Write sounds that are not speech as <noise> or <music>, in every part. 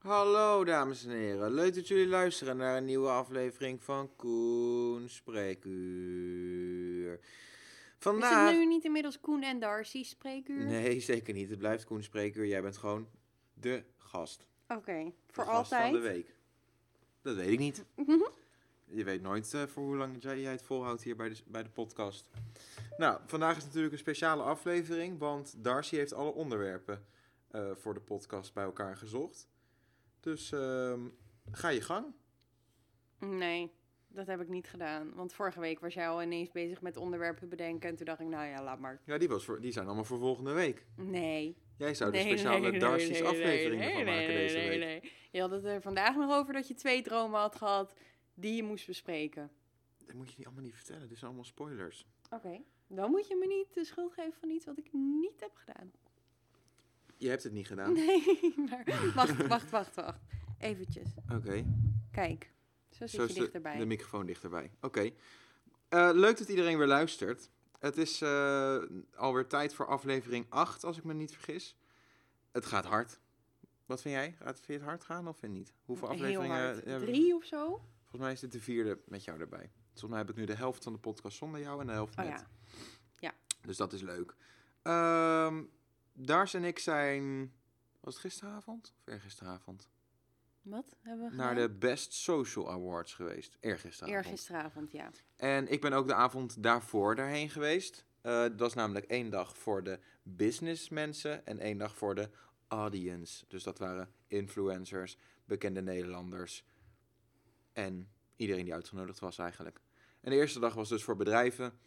Hallo dames en heren, leuk dat jullie luisteren naar een nieuwe aflevering van Koen Spreekuur. Is Vandaag... het nu niet inmiddels Koen en Darcy spreekuur? Nee, zeker niet. Het blijft Koen Spreekuur. Jij bent gewoon de gast. Oké, voor gast van de altijd? week. Dat weet ik niet. Je weet nooit eh, voor hoe lang jij, jij het volhoudt hier bij de, bij de podcast. Nou, vandaag is natuurlijk een speciale aflevering, want Darcy heeft alle onderwerpen eh, voor de podcast bij elkaar gezocht. Dus ehm, ga je gang. Nee, dat heb ik niet gedaan. Want vorige week was jij al ineens bezig met onderwerpen bedenken. En toen dacht ik, nou ja, laat maar. Ja, die, was voor, die zijn allemaal voor volgende week. Nee. Jij zou de Nee, speciale nee, nee, Darcy's nee, aflevering nee, nee, maken nee, deze nee, week. nee. Je had het er vandaag nog over dat je twee dromen had gehad die je moest bespreken. Dat moet je niet allemaal niet vertellen, dit zijn allemaal spoilers. Oké. Dan moet je me niet de schuld geven van iets wat ik niet heb gedaan. Je hebt het niet gedaan. Nee, <laughs> maar wacht, wacht, wacht, wacht. Eventjes. Oké. Kijk, zo zit Zo je dichterbij. de microfoon dichterbij. Oké. Eh, leuk dat iedereen weer luistert. Het is eh, alweer tijd voor aflevering 8, als ik me niet vergis. Het gaat hard. Wat vind jij? Gaat, het hard gaan of vind je niet? Hoeveel Heel afleveringen we? Drie of zo? Volgens mij is dit de vierde met jou erbij. Volgens mij heb ik nu de helft van de podcast zonder jou en de helft Oh met. ja. Dus dat is leuk. Ehm Dars en ik zijn... Was het gisteravond? Of eergisteravond? Wat hebben we Naar de Best Social Awards geweest. Eergisteravond. Eergisteravond, ja. En ik ben ook de avond daarvoor daarheen geweest. Eh dat was namelijk één dag voor de businessmensen en één dag voor de audience. Dus dat waren influencers, bekende Nederlanders en iedereen die uitgenodigd was eigenlijk. En de eerste dag was dus voor bedrijven.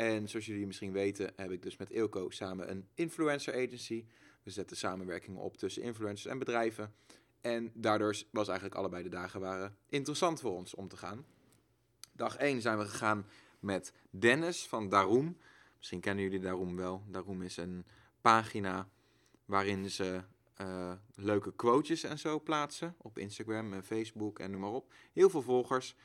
En zoals jullie misschien weten, heb ik dus met Ilko samen een influencer agency. We zetten samenwerkingen op tussen influencers en bedrijven. En daardoor was eigenlijk allebei de dagen waren interessant voor ons om te gaan. Dag 1 zijn we gegaan met Dennis van Daroom. Misschien kennen jullie Daroom wel. Daroom is een pagina waarin ze eh, leuke quotes en zo plaatsen. Op Instagram en Facebook en noem maar op. Heel veel volgers.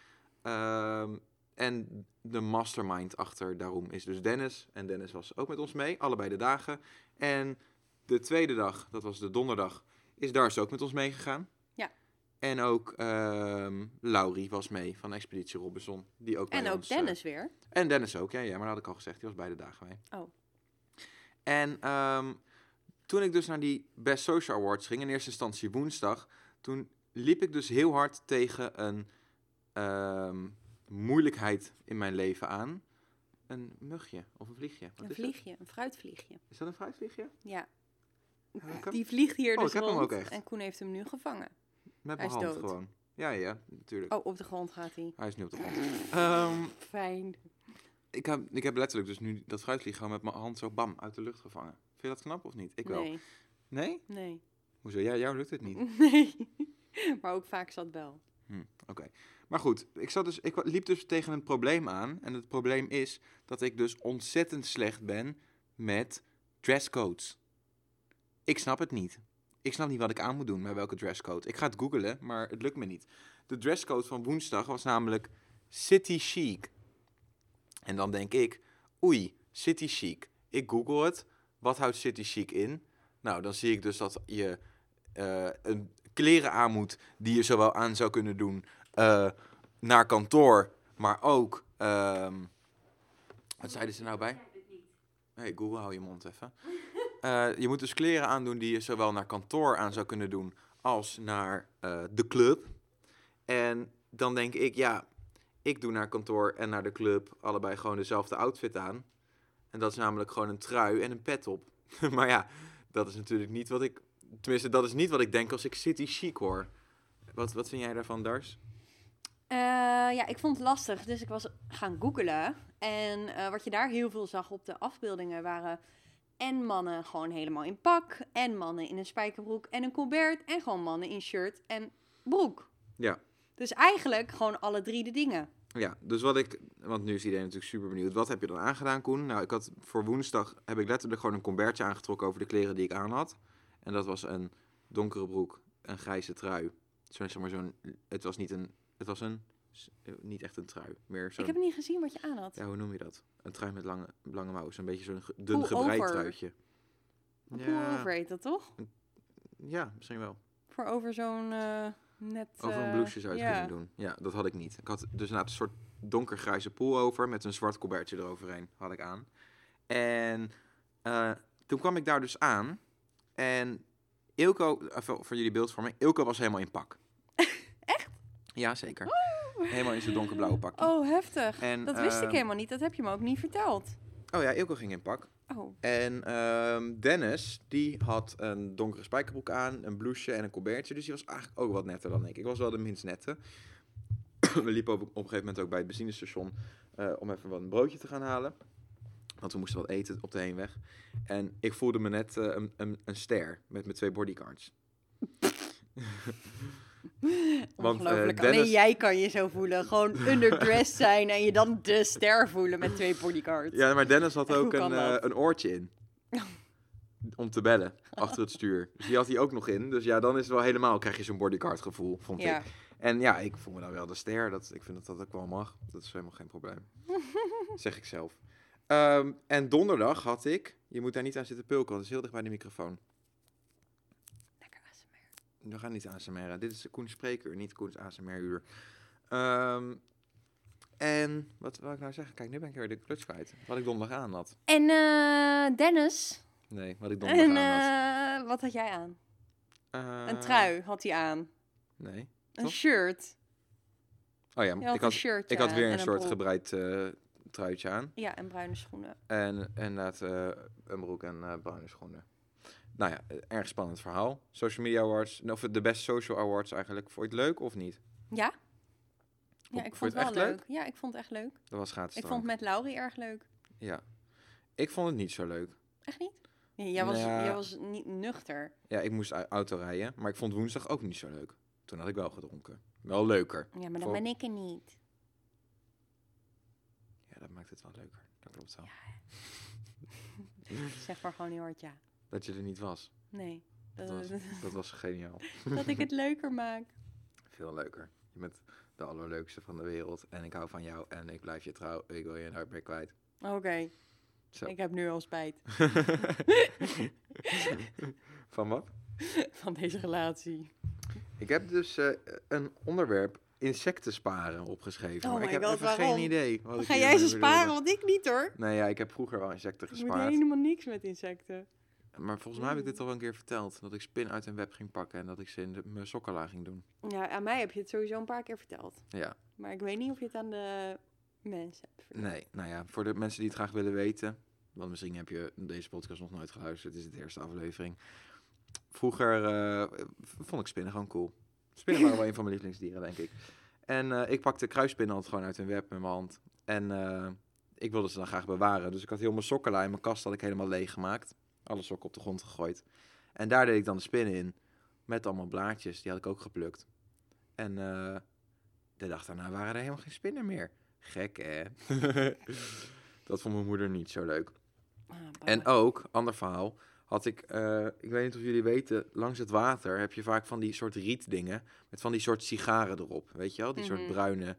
Ehm, en de mastermind achter Daroom is dus Dennis. En Dennis was ook met ons mee, allebei de dagen. En de tweede dag, dat was de donderdag, is Dars ook met ons meegegaan. Ja. En ook ehm Laurie was mee van Expeditie Robinson. Die ook bij En ook ons, eh, Dennis weer. en Dennis ook, ja, ja, maar dat had ik al gezegd. Die was beide dagen mee. Oh. En ehm, toen ik dus naar die Best Social Awards ging, in eerste instantie woensdag, toen liep ik dus heel hard tegen een ehm, moeilijkheid in mijn leven aan. Een mugje of een vliegje. Wat Een vliegje, een fruitvliegje. Is dat een fruitvliegje? Ja. Die vliegt hier Oh, dus rond ook echt. en Koen heeft hem nu gevangen. Met Hij mijn hand gewoon. Ja, ja, natuurlijk. Oh, op de grond gaat hij. Hij is nu op de grond. <laughs> Ehm, Fijn. ik, heb, ik heb letterlijk dus nu dat fruitvlieg gewoon met mijn hand zo bam uit de lucht gevangen. Vind je dat knap of niet? Ik wel. Nee, Nee? nee. Hoezo? Ja, jou lukt het niet. <laughs> Nee. Maar ook vaak zat wel. Hm, Oké. Maar goed, ik, zat dus, ik liep dus tegen een probleem aan. En het probleem is dat ik dus ontzettend slecht ben met dresscodes. Ik snap het niet. Ik snap niet wat ik aan moet doen met welke dresscode. Ik ga het googlen, maar het lukt me niet. De dresscode van woensdag was namelijk City Chic. En dan denk ik, oei, City Chic. Ik google het. Wat houdt City Chic in? Nou, dan zie ik dus dat je eh, een kleren aan moet die je zowel aan zou kunnen doen eh, naar kantoor, maar ook. ehm, wat zeiden ze nou bij? Hey, Google, hou je mond even. <laughs> Eh, je moet dus kleren aandoen die je zowel naar kantoor aan zou kunnen doen als naar eh, de club. En dan denk ik, ja, ik doe naar kantoor en naar de club allebei gewoon dezelfde outfit aan. En dat is namelijk gewoon een trui en een pet op. <laughs> maar ja, dat is natuurlijk niet wat ik. Tenminste, dat is niet wat ik denk als ik city chic hoor. Wat, wat vind jij daarvan, Dars? Eh, ja, ik vond het lastig, dus ik was gaan googelen. En eh, wat je daar heel veel zag op de afbeeldingen waren en mannen gewoon helemaal in pak, en mannen in een spijkerbroek en een colbert, en gewoon mannen in shirt en broek. Ja. Dus eigenlijk gewoon alle drie de dingen. Ja, dus wat ik, want nu is iedereen natuurlijk super benieuwd. Wat heb je dan aangedaan, Koen? Nou, ik had voor woensdag heb ik letterlijk gewoon een combertje aangetrokken over de kleren die ik aan had. En dat was een donkere broek, een grijze trui. Zo, zeg maar zo'n, het was niet een, het was een, eh, niet echt een trui, meer zo'n, Ik heb niet gezien wat je aan had. ja, hoe noem je dat? Een trui met lange, lange mouwen, zo'n beetje zo'n dun gebreid truitje. Pullover heet dat toch? Ja, misschien wel. Voor over zo'n eh, net... Over een eh, blouseje zou je het ja. kunnen doen. Ja, dat had ik niet. Ik had dus inderdaad een soort donkergrijze pool over met een zwart colbertje eroverheen. Had ik aan. En toen kwam ik daar dus aan. En Ilko, voor jullie beeldvorming, Ilko was helemaal in pak. <laughs> Ja, zeker. Helemaal in zijn donkerblauwe pak. Oh, heftig. En, dat wist ik ehm, helemaal niet. Dat heb je me ook niet verteld. Oh ja, Ilko ging in pak. Oh, En ehm, Dennis, die had een donkere spijkerbroek aan, een blouseje en een colbertje. Dus die was eigenlijk ook wat netter dan ik. Ik was wel de minst nette. <coughs> We liepen op, op een gegeven moment ook bij het benzinestation eh, om even wat een broodje te gaan halen. Want we moesten wat eten op de heenweg. En ik voelde me net eh, een, een, een ster met mijn twee bodyguards. <laughs> <laughs> Want, eh, ongelooflijk. Dennis- Alleen jij kan je zo voelen. Gewoon underdressed <laughs> zijn en je dan de ster voelen met twee bodyguards. Ja, maar Dennis had <laughs> ook een, eh, een oortje in. Om te bellen, achter het stuur. Dus die had hij ook nog in. Dus ja, dan is het wel helemaal, krijg je zo'n bodyguard gevoel, vond Ja. ik. En ja, ik voel me dan wel de ster. Dat, ik vind dat dat ook wel mag. Dat is helemaal geen probleem. zeg ik zelf. Ehm, en donderdag had ik, je moet daar niet aan zitten pulken, want het is heel dicht bij de microfoon. We gaan niet ASMR. Dit is de Koen Spreekuur, niet Koens ASMR-uur. Ehm, en, wat wil ik nou zeggen? Kijk, nu ben ik weer de kluts kwijt. Wat ik donderdag aan had. En eh, Dennis. Nee, wat ik donderdag En aan had. eh, wat had jij aan? Een Eh, trui had hij aan. Nee. Een shirt. Oh ja, ik had, een shirt. ik had weer en een soort broek. gebreid truitje aan. Ja, en bruine schoenen. En inderdaad een broek en bruine schoenen. Nou ja, eh, erg spannend verhaal. Social Media Awards, of de Best Social Awards eigenlijk. Vond je het leuk of niet? Ja? Ja, ik vond het wel leuk. Ja, ik vond het echt leuk. Dat was Ik vond het met Laurie erg leuk. Ja. Ik vond het niet zo leuk. Echt niet? Nee, jij, was, Ja. jij was niet nuchter. Ja, ik moest au- auto rijden, maar ik vond woensdag ook niet zo leuk. Toen had ik wel gedronken. Wel leuker. Ja, maar dan Voor- ben ik er niet. Ja, dat maakt het wel leuker. Dat klopt wel. <laughs> Zeg maar gewoon heel hard ja. Dat je er niet was. Nee. Dat, Dat was, dat was geniaal. <laughs> dat ik het leuker maak. Veel leuker. Je bent de allerleukste van de wereld. En ik hou van jou. En ik blijf je trouw. Ik wil je nooit meer kwijt. Oké, ik heb nu al spijt <laughs> van wat? van deze relatie. Ik heb dus eh, een onderwerp insecten sparen opgeschreven. Oh maar ik heb god, even waarom? geen idee. Wat ik ga jij ze sparen, want ik niet hoor. Nee, ja, ik heb vroeger wel insecten Ik moet gespaard. helemaal niks met insecten. Maar volgens mij heb ik dit al een keer verteld. Dat ik spin uit een web ging pakken en dat ik ze in de, mijn sokkenlaag ging doen. Ja, aan mij heb je het sowieso een paar keer verteld. Ja, Maar ik weet niet of je het aan de mensen hebt verteld. nee. Nou ja, voor de mensen die het graag willen weten. Want misschien heb je deze podcast nog nooit geluisterd. Het is de eerste aflevering. Vroeger eh, vond ik spinnen gewoon cool. Spinnen waren wel een van mijn lievelingsdieren, denk ik. En eh, ik pakte kruispinnen altijd gewoon uit een web met mijn hand. En eh, ik wilde ze dan graag bewaren. Dus ik had heel mijn sokkenlijn in mijn kast had ik helemaal leeg gemaakt. Alle sokken op de grond gegooid. En daar deed ik dan de spinnen in. Met allemaal blaadjes. Die had ik ook geplukt. En eh, de dag daarna waren er helemaal geen spinnen meer. Gek, hè? <laughs> dat vond mijn moeder niet zo leuk. Ah, En ook, ander verhaal, had ik, eh, ik weet niet of jullie weten, langs het water heb je vaak van die soort rietdingen met van die soort sigaren erop. Weet je wel? Die soort Mhm. bruine,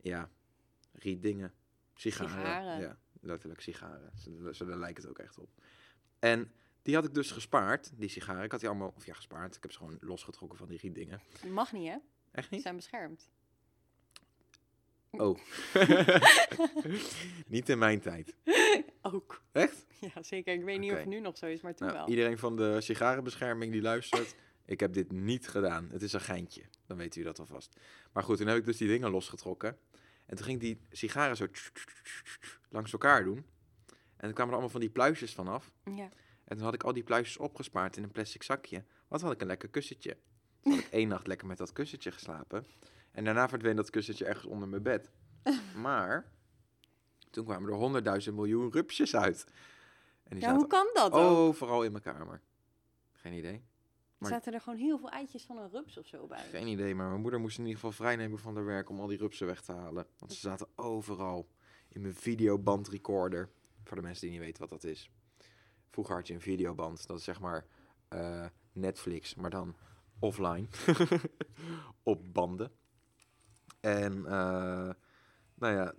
ja, rietdingen. Sigaren. Sigaren. Ja, letterlijk sigaren. Zo, zo daar lijkt het ook echt op. En die had ik dus gespaard, die sigaren. Ik had die allemaal, of ja, gespaard. Ik heb ze gewoon losgetrokken van die rietdingen. Mag niet, hè? Echt Ze niet? zijn beschermd. Oh. <laughs> niet in mijn tijd. Ook. Echt? Ja, zeker. Ik weet niet of het nu nog zo is, maar toen Nou, wel. iedereen van de sigarenbescherming die luistert, ik heb dit niet gedaan. Het is een geintje. Dan weet u dat alvast. Maar goed, toen heb ik dus die dingen losgetrokken. En toen ging die sigaren zo langs elkaar doen. En toen kwamen er allemaal van die pluisjes vanaf. Ja. En toen had ik al die pluisjes opgespaard in een plastic zakje. Wat had ik een lekker kussentje. Toen had ik <laughs> één nacht lekker met dat kussentje geslapen. En daarna verdween dat kussentje ergens onder mijn bed. <laughs> Maar toen kwamen er honderdduizend miljoen rupsjes uit. En die ja, hoe kan dat overal in mijn kamer. Geen idee. maar- Zaten er gewoon heel veel eitjes van een rups of zo bij? Geen idee, maar mijn moeder moest in ieder geval vrijnemen van haar werk om al die rupsen weg te halen. Want ze zaten overal. In mijn videobandrecorder. Voor de mensen die niet weten wat dat is. Vroeger had je een videoband. Dat is zeg maar eh, Netflix, maar dan offline. <laughs> Op banden. En eh, nou ja,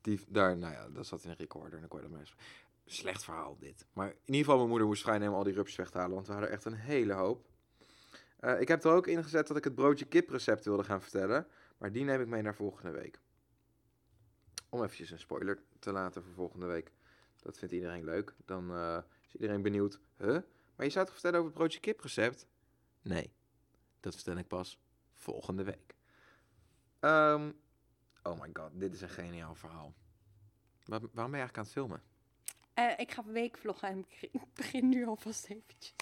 die, daar, nou ja, dat zat in een recorder. En dan kon je dat eens... Slecht verhaal dit. Maar in ieder geval, mijn moeder moest vrijnemen al die rupsen weg te halen. Want we hadden echt een hele hoop. Eh, ik heb er ook in gezet dat ik het broodje kip recept wilde gaan vertellen. Maar die neem ik mee naar volgende week. Om eventjes een spoiler te laten voor volgende week. Dat vindt iedereen leuk. Dan eh, is iedereen benieuwd. Huh? Maar je zou het vertellen over het broodje kip recept? Nee, dat vertel ik pas volgende week. Ehm, oh my god, dit is een geniaal verhaal. Waar- waarom ben je eigenlijk aan het filmen? Eh, ik ga weekvloggen en ik ik begin nu alvast eventjes.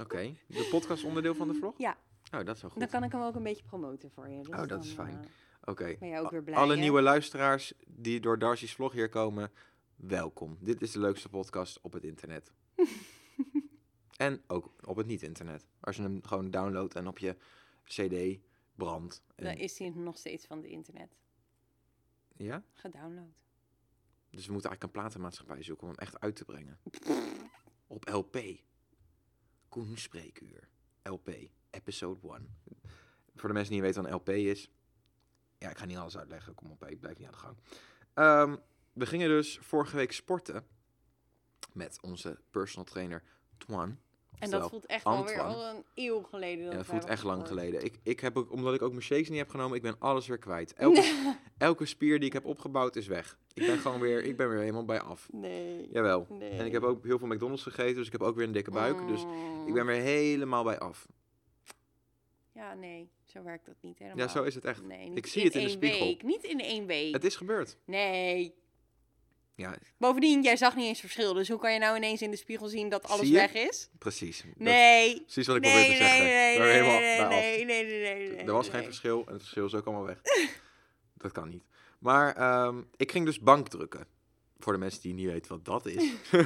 Oké, de podcast onderdeel van de vlog? Ja. Oh, dat is wel goed. Dan kan ik hem ook een beetje promoten voor je. Dus Oh, dat dan, is fijn. eh, Oké. ben je ook A- weer blij, Alle hè? nieuwe luisteraars die door Darcy's vlog hier komen, welkom. Dit is de leukste podcast op het internet. <laughs> en ook op het niet-internet. Als je hem gewoon downloadt en op je CD brandt. En- dan is hij nog steeds van de internet Ja? gedownload. Dus we moeten eigenlijk een platenmaatschappij zoeken om hem echt uit te brengen. <laughs> Op LP. Koen Spreekuur. LP. Episode 1. Voor de mensen die niet weten wat een LP is. Ja, ik ga niet alles uitleggen. Kom op, ik blijf niet aan de gang. Ehm, we gingen dus vorige week sporten. Met onze personal trainer Twan. En dat voelt echt alweer Antoine. al een eeuw geleden. Dat Ja, dat voelt echt lang geleden. Ik, ik heb ook, omdat ik ook mijn shakes niet heb genomen, ik ben alles weer kwijt. Elke, <laughs> elke spier die ik heb opgebouwd is weg. Ik ben gewoon weer, ik ben weer helemaal bij af. Nee. Jawel. nee. En ik heb ook heel veel McDonald's gegeten, dus ik heb ook weer een dikke buik. Dus Mm. ik ben weer helemaal bij af. Ja, nee. Zo werkt dat niet helemaal. Ja, zo is het echt. Nee, niet Ik zie het in de spiegel. Week. Niet in één week. Het is gebeurd. Nee. Ja, Bovendien, jij zag niet eens verschil. Dus hoe kan je nou ineens in de spiegel zien dat alles weg is? precies. Dat- Nee. precies wat ik nee, probeer te nee, zeggen. nee, nee, helemaal nee, nee, nee, nee, nee, nee, Er was geen verschil en het verschil is ook allemaal weg. <laughs> dat kan niet. Maar ehm, ik ging dus bankdrukken. Voor de mensen die niet weten wat dat is. <laughs>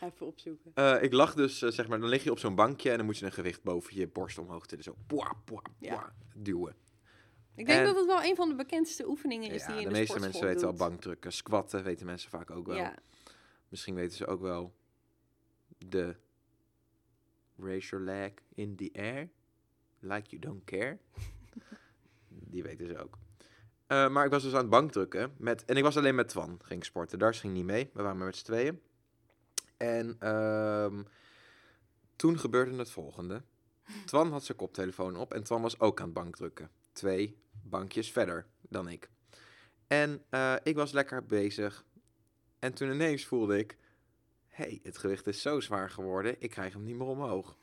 Even opzoeken. Eh, ik lag dus, eh, zeg maar, dan lig je op zo'n bankje en dan moet je een gewicht boven je borst omhoog tillen. Zo, poa, poa, Ja. poa, duwen. Ik denk En- dat het wel een van de bekendste oefeningen is Ja, die je de in de, meeste mensen weten doet. bankdrukken. Squatten weten mensen vaak ook wel. Ja. Misschien weten ze ook wel de raise your leg in the air, like you don't care. <laughs> Die weten ze ook. Eh, maar ik was dus aan het bankdrukken. Met, en ik was alleen met Twan, ging sporten. Dars ging niet mee, we waren maar met z'n tweeën. En ehm, toen gebeurde het volgende. <laughs> Twan had zijn koptelefoon op en Twan was ook aan het bankdrukken. Twee bankjes verder dan ik. En eh, ik was lekker bezig. En toen ineens voelde ik... Hé, hey, het gewicht is zo zwaar geworden, ik krijg hem niet meer omhoog.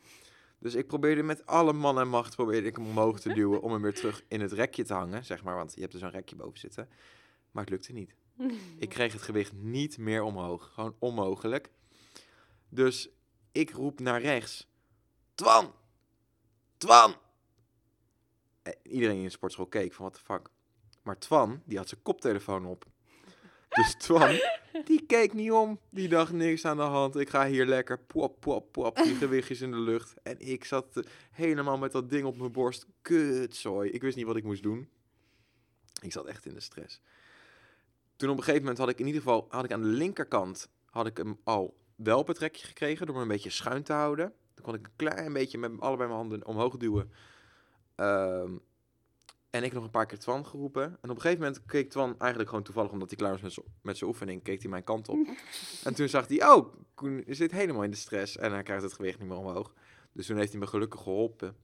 Dus ik probeerde met alle man en macht probeerde ik hem omhoog te duwen... om hem weer terug in het rekje te hangen, zeg maar. Want je hebt er zo'n rekje boven zitten. Maar het lukte niet. Ik <laughs> kreeg het gewicht niet meer omhoog. Gewoon onmogelijk. Dus ik roep naar rechts. Twan! Twan! En iedereen in de sportschool keek van wat de fuck. Maar Twan, die had zijn koptelefoon op. Dus <laughs> Twan, die keek niet om. Die dacht niks aan de hand. Ik ga hier lekker pop, pop, pop. Die gewichtjes in de lucht. En ik zat eh, helemaal met dat ding op mijn borst. Kutzooi. Ik wist niet wat ik moest doen. Ik zat echt in de stress. Toen op een gegeven moment had ik in ieder geval had ik aan de linkerkant had ik hem al wel op het rekje gekregen door me een beetje schuin te houden. Dan kon ik een klein beetje met allebei mijn handen omhoog duwen. Ehm, en ik nog een paar keer Twan geroepen. En op een gegeven moment keek Twan eigenlijk gewoon toevallig, omdat hij klaar was met zijn oefening, keek hij mijn kant op. <laughs> en toen zag hij, oh, Koen zit helemaal in de stress en hij krijgt het gewicht niet meer omhoog. Dus toen heeft hij me gelukkig geholpen.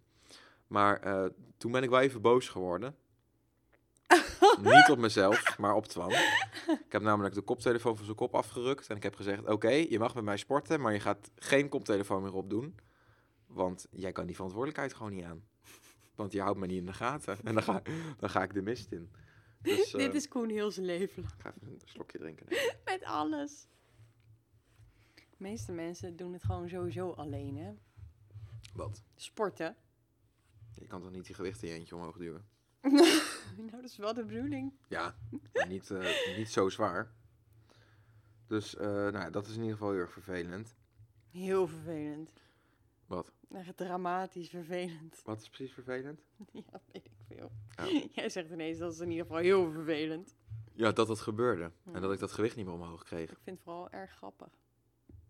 Maar eh, toen ben ik wel even boos geworden. <laughs> Niet op mezelf, maar op Twan. Ik heb namelijk de koptelefoon van zijn kop afgerukt. En ik heb gezegd, oké, je mag met mij sporten, maar je gaat geen koptelefoon meer opdoen. Want jij kan die verantwoordelijkheid gewoon niet aan. Want je houdt me niet in de gaten. En dan ga, dan ga ik de mist in. Dus, <laughs> eh, Dit is Koen heel zijn leven lang. Ik ga even een slokje drinken. <laughs> Met alles. De meeste mensen doen het gewoon sowieso alleen, hè. Wat? Sporten. Je kan toch niet die gewichten in je eentje omhoog duwen? <laughs> nou, dat is wel de bedoeling. Ja, maar niet, eh, niet zo zwaar. Dus eh, nou, ja, dat is in ieder geval heel erg vervelend. Heel vervelend. Wat? Echt dramatisch vervelend. Wat is precies vervelend? <laughs> Ja, weet ik veel. <laughs> Jij zegt ineens dat is in ieder geval heel vervelend. Ja, dat dat gebeurde. En dat ik dat gewicht niet meer omhoog kreeg. Ik vind het vooral erg grappig.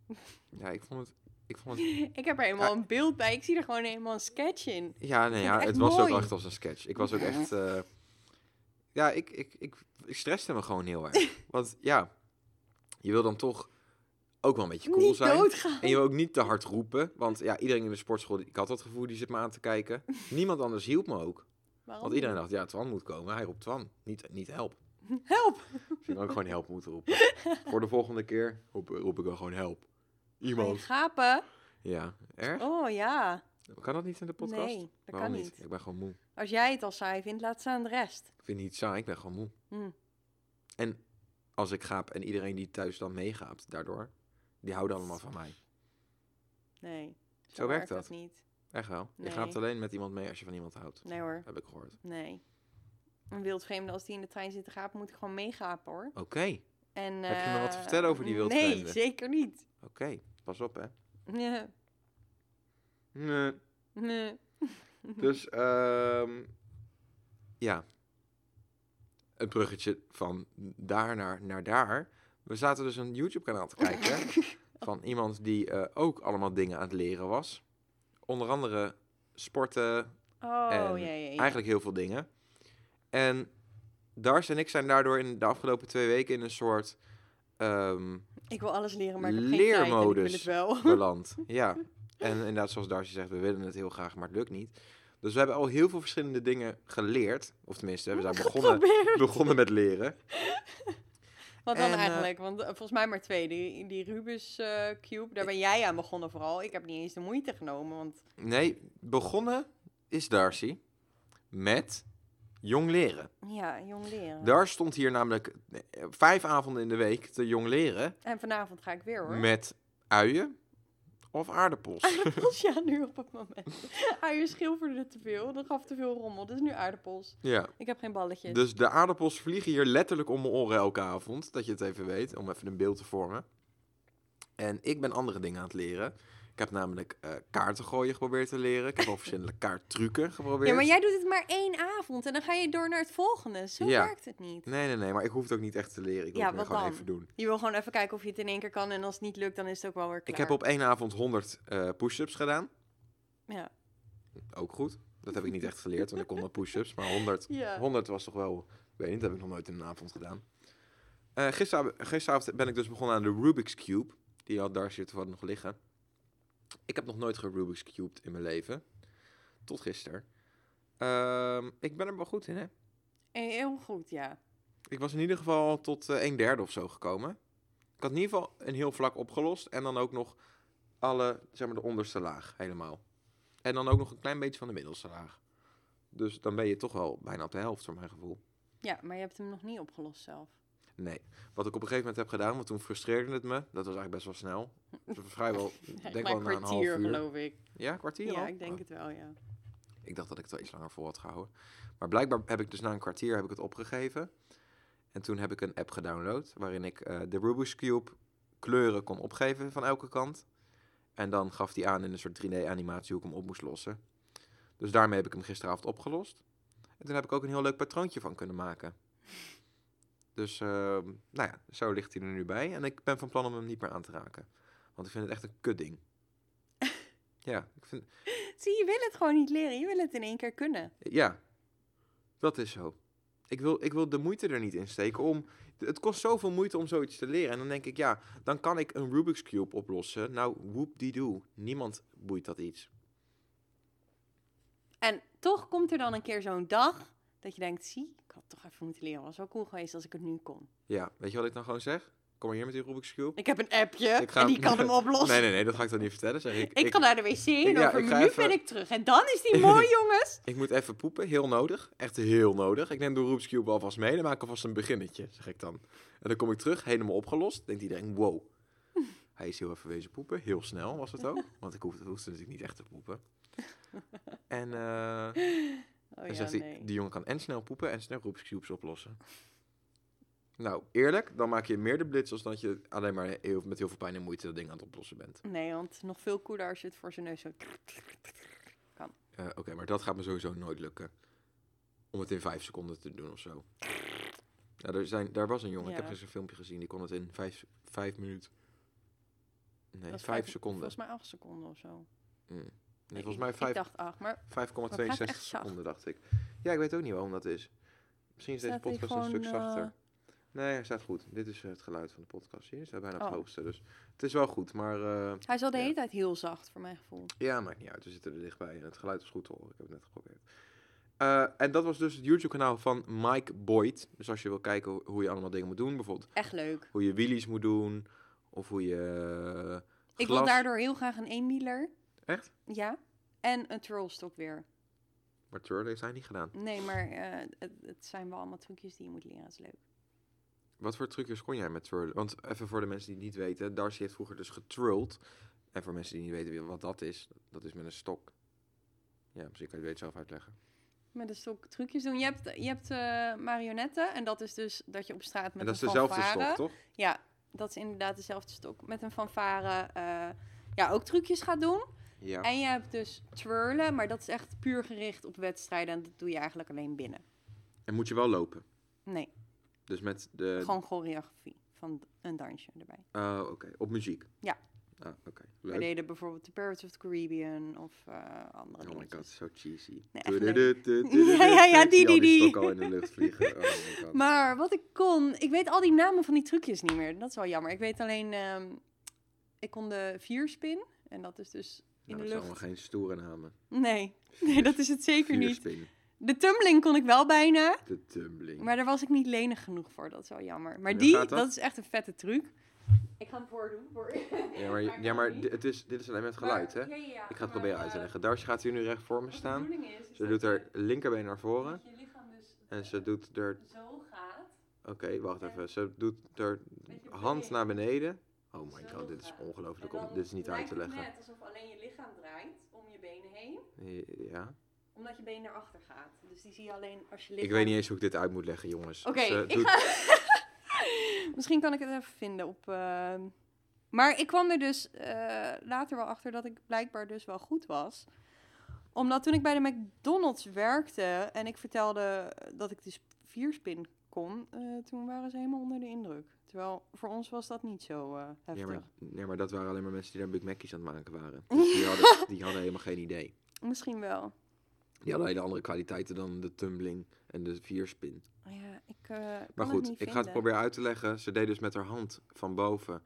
<laughs> Ja, ik vond het... Ik vond het Ik heb er helemaal een beeld bij. Ik zie er gewoon helemaal een sketch in. ja, nee, ja, het was ook echt als een sketch. Ik was ook echt... eh, ja, ik, ik, ik, ik stresste me gewoon heel erg. Want ja, je wil dan toch ook wel een beetje cool Niet zijn. doodgaan. En je wil ook niet te hard roepen. Want ja, iedereen in de sportschool, ik had dat gevoel, die zit me aan te kijken. <laughs> Niemand anders hielp me ook. Waarom Want iedereen dacht, ja, Twan moet komen. Hij roept Twan. Niet, niet help. <laughs> Help! Ik ook gewoon help moeten roepen. <laughs> Voor de volgende keer roep, roep ik wel gewoon help. Iemand. gapen? Ja, erg? Oh ja. Kan dat niet in de podcast? Nee, dat Waarom kan niet. Ik ben gewoon moe. Als jij het al saai vindt, laat staan de rest. Ik vind het niet saai, ik ben gewoon moe. Hm. En als ik gaap en iedereen die thuis dan meegaapt daardoor, die houden allemaal van mij. Nee. Zo werkt dat. niet. Echt wel. Je Nee. gaapt alleen met iemand mee als je van iemand houdt. Nee hoor. Heb ik gehoord. Nee. Een wildvreemde, als die in de trein zit te gapen, moet ik gewoon meegapen hoor. Oké, En, Heb je me wat te eh, vertellen over die Nee, wildvreemde? zeker niet. oké. Pas op, hè. Ja. Nee. Nee. <laughs> Dus, ehm ja. Het bruggetje van daar naar, naar daar. We zaten dus een YouTube-kanaal te kijken <laughs> van iemand die eh, ook allemaal dingen aan het leren was. Onder andere sporten, Oh, En ja, ja, ja. eigenlijk heel veel dingen. En Dars en ik zijn daardoor in de afgelopen twee weken in een soort ehm, Ik wil alles leren, maar ik heb geen tijd en ik wil Leermodus. het wel. <laughs> <laughs> beland. ja, en inderdaad, zoals Darcy zegt, we willen het heel graag, maar het lukt niet. Dus we hebben al heel veel verschillende dingen geleerd. Of tenminste, we zijn begonnen, begonnen met leren. Wat dan En, eh, eigenlijk? Want eh, volgens mij maar twee. Die, die Rubus eh, Cube, daar ben jij aan begonnen vooral. Ik heb niet eens de moeite genomen, want... Nee, begonnen is Darcy met jong leren. Ja, jong leren. Dar stond hier namelijk vijf avonden in de week te jong leren En vanavond ga ik weer hoor. met uien of aardappels. Aardappels, <laughs> ja, nu op het moment. Uien schilferde te veel, dat gaf te veel rommel. Dus nu aardappels. ja. Ik heb geen balletjes. Dus de aardappels vliegen hier letterlijk om mijn oren elke avond. Dat je het even weet, om even een beeld te vormen. En ik ben andere dingen aan het leren. Ik heb namelijk eh, kaarten gooien geprobeerd te leren. Ik heb <laughs> al verschillende kaarttrucken geprobeerd. Ja, maar jij doet het maar één avond en dan ga je door naar het volgende. Zo Ja. werkt het niet. Nee, nee, nee, maar ik hoef het ook niet echt te leren. Ik wil Ja, het wat gewoon dan? even doen. Je wil gewoon even kijken of je het in één keer kan en als het niet lukt, dan is het ook wel weer klaar. Ik heb op één avond 100 eh push-ups gedaan. Ja. Ook goed. Dat heb ik niet echt geleerd, want ik kon wel push-ups. Maar 100, <laughs> Ja. 100 was toch wel... Ik weet niet, dat heb ik nog nooit in een avond gedaan. Eh gisteravond, gisteravond ben ik dus begonnen aan de Rubik's Cube. Die had daar zit nog liggen. Ik heb nog nooit gerubik's Cubed in mijn leven. Tot gisteren. Ehm, ik ben er wel goed in, hè? Eh, Heel goed, ja. Ik was in ieder geval tot eh, een derde of zo gekomen. Ik had in ieder geval een heel vlak opgelost. En dan ook nog alle, zeg maar, de onderste laag helemaal. En dan ook nog een klein beetje van de middelste laag. Dus dan ben je toch wel bijna op de helft, voor mijn gevoel. Ja, maar je hebt hem nog niet opgelost zelf. Nee. Wat ik op een gegeven moment heb gedaan, want toen frustreerde het me. Dat was eigenlijk best wel snel. Dus vrijwel, <laughs> Echt denk wel een na een half kwartier, uur. geloof ik. Ja, een kwartier Ja, al? ik denk Oh. het wel, ja. Ik dacht dat ik het wel iets langer vol had gehouden. Maar blijkbaar heb ik dus na een kwartier heb ik het opgegeven. En toen heb ik een app gedownload waarin ik eh, de Rubik's Cube kleuren kon opgeven van elke kant. En dan gaf die aan in een soort 3D-animatie hoe ik hem op moest lossen. Dus daarmee heb ik hem gisteravond opgelost. En toen heb ik ook een heel leuk patroontje van kunnen maken. Dus, ehm, nou ja, zo ligt hij er nu bij. En ik ben van plan om hem niet meer aan te raken. Want ik vind het echt een kutding. <laughs> ja, ik vind, Zie, je wil het gewoon niet leren. Je wil het in één keer kunnen. Ja, dat is zo. Ik wil, ik wil de moeite er niet in steken om... Het kost zoveel moeite om zoiets te leren. En dan denk ik, ja, dan kan ik een Rubik's Cube oplossen. Nou, whoop die doe. Niemand boeit dat iets. En toch komt er dan een keer zo'n dag dat je denkt, zie, ik had toch even moeten leren. Was wel cool geweest als ik het nu kon. Ja, weet je wat ik dan gewoon zeg? Kom maar hier met die Rubik's Cube. Ik heb een appje Ik ga- en die kan hem <laughs> oplossen. Nee, nee, nee, dat ga ik dan niet vertellen. Zeg ik, Ik, ga naar de wc en ja, over minuut even- ben ik terug. En dan is die <laughs> mooi, jongens. ik moet even poepen, heel nodig. Echt heel nodig. Ik neem de Rubik's Cube alvast mee. Dan maak ik alvast een beginnetje, zeg ik dan. En dan kom ik terug, helemaal opgelost. Denkt iedereen, wow. <laughs> Hij is heel even wezen poepen. Heel snel was het ook. Want ik hoefde, hoefde natuurlijk niet echt te poepen. En, eh Oh en ja, nee. die jongen kan en snel poepen en snel Rubik's Cubes oplossen. <laughs> Nou, eerlijk, dan maak je meer de blitz als dat je alleen maar heel, met heel veel pijn en moeite dat ding aan het oplossen bent. Nee, want nog veel cooler als je het voor zijn neus zo... Eh, Oké, maar dat gaat me sowieso nooit lukken. Om het in vijf seconden te doen of zo. Ja, er zijn, daar was een jongen, ik heb eens een filmpje gezien, die kon het in vijf, vijf minuten. Nee, is vijf, seconden. Volgens mij acht seconden of zo. Mm. Nee, volgens mij Ik vijf- dacht acht, maar 5,62 echt zacht. seconden, dacht ik. Ja, ik weet ook niet waarom dat is. Misschien is deze Staat podcast een stuk gewoon, zachter. eh, Nee, hij staat goed. Dit is het geluid van de podcast. Hier staat bijna het Oh. hoogste. Dus het is wel goed. Maar eh, Hij is al de Ja. hele tijd heel zacht, voor mijn gevoel. ja, maakt niet uit. We zitten er dichtbij. En het geluid is goed te horen. Ik heb het net geprobeerd. Eh, en dat was dus het YouTube-kanaal van Mike Boyd. Dus als je wil kijken hoe- je allemaal dingen moet doen. Bijvoorbeeld Echt leuk. hoe je wheelies moet doen. Of hoe je eh, Ik wil daardoor heel graag een eenwieler. Echt? Ja. En een trollstok weer. Maar Turtle heeft hij niet gedaan. Nee, maar eh, het, het zijn wel allemaal trucjes die je moet leren. Dat is leuk. Wat voor trucjes kon jij met twirlen? Want even voor de mensen die het niet weten. Darcy heeft vroeger dus getruld. En voor mensen die niet weten wat dat is. Dat is met een stok. Ja, misschien kan je het zelf uitleggen. Met een stok trucjes doen. Je hebt, je hebt eh, marionetten. En dat is dus dat je op straat met en dat is dezelfde fanfare... stok, toch? Ja, dat is inderdaad dezelfde stok. Met een fanfare eh, ja, ook trucjes gaat doen. Ja. En je hebt dus twirlen, maar dat is echt puur gericht op wedstrijden. En dat doe je eigenlijk alleen binnen. En moet je wel lopen. Nee, Dus met de... gewoon choreografie van een dansje erbij. Oh, oké. Op muziek? Ja. Ah, oké. We deden bijvoorbeeld The Pirates of the Caribbean of eh, andere Oh my god, zo cheesy. Nee. <laughs> Ja, ja, ja, Ik zie die, al die, die. stok al in de lucht vliegen. Oh my <laughs> god. Maar wat ik kon, ik weet al die namen van die trucjes niet meer. Dat is wel jammer. Ik weet alleen, ehm, ik kon de vierspin. En dat is dus in Nou, de zijn lucht. allemaal geen stoere namen. Nee, nee, dat is het zeker niet. De tumbling kon ik wel bijna. De tumbling. Maar daar was ik niet lenig genoeg voor. Dat is wel jammer. Maar die, dat? dat? is echt een vette truc. Ik ga hem voordoen. Voor... Ja, maar, <laughs> ja, maar het is, dit is alleen met geluid, hè? Ik ga het proberen uit te leggen. Darcy gaat hier nu recht voor me staan. Ze doet haar linkerbeen naar voren. je lichaam dus En ze doet er... zo gaat. Oké, wacht even. Ze doet er hand naar beneden. Oh my god, dit is ongelooflijk. om- Dit is niet uit te leggen. net alsof alleen je lichaam draait om je benen heen. Ja. Omdat je been naar achter gaat. Dus die zie je alleen als je lichaam... Ik weet niet eens hoe ik dit uit moet leggen, jongens. Oké, doet- ga... <laughs> Misschien kan ik het even vinden op... ehm, Maar ik kwam er dus eh, later wel achter dat ik blijkbaar dus wel goed was. Omdat toen ik bij de McDonald's werkte en ik vertelde dat ik dus vierspin kon, eh, toen waren ze helemaal onder de indruk. Terwijl voor ons was dat niet zo eh, heftig. Ja maar, nee, maar dat waren alleen maar mensen die daar Big Mackies aan het maken waren. <laughs> Dus die hadden, die hadden helemaal geen idee. Misschien wel. Die hadden hele andere kwaliteiten dan de tumbling en de vierspin. Ja, ik eh, Maar goed, ik ga het proberen uit te leggen. Ze deed dus met haar hand van boven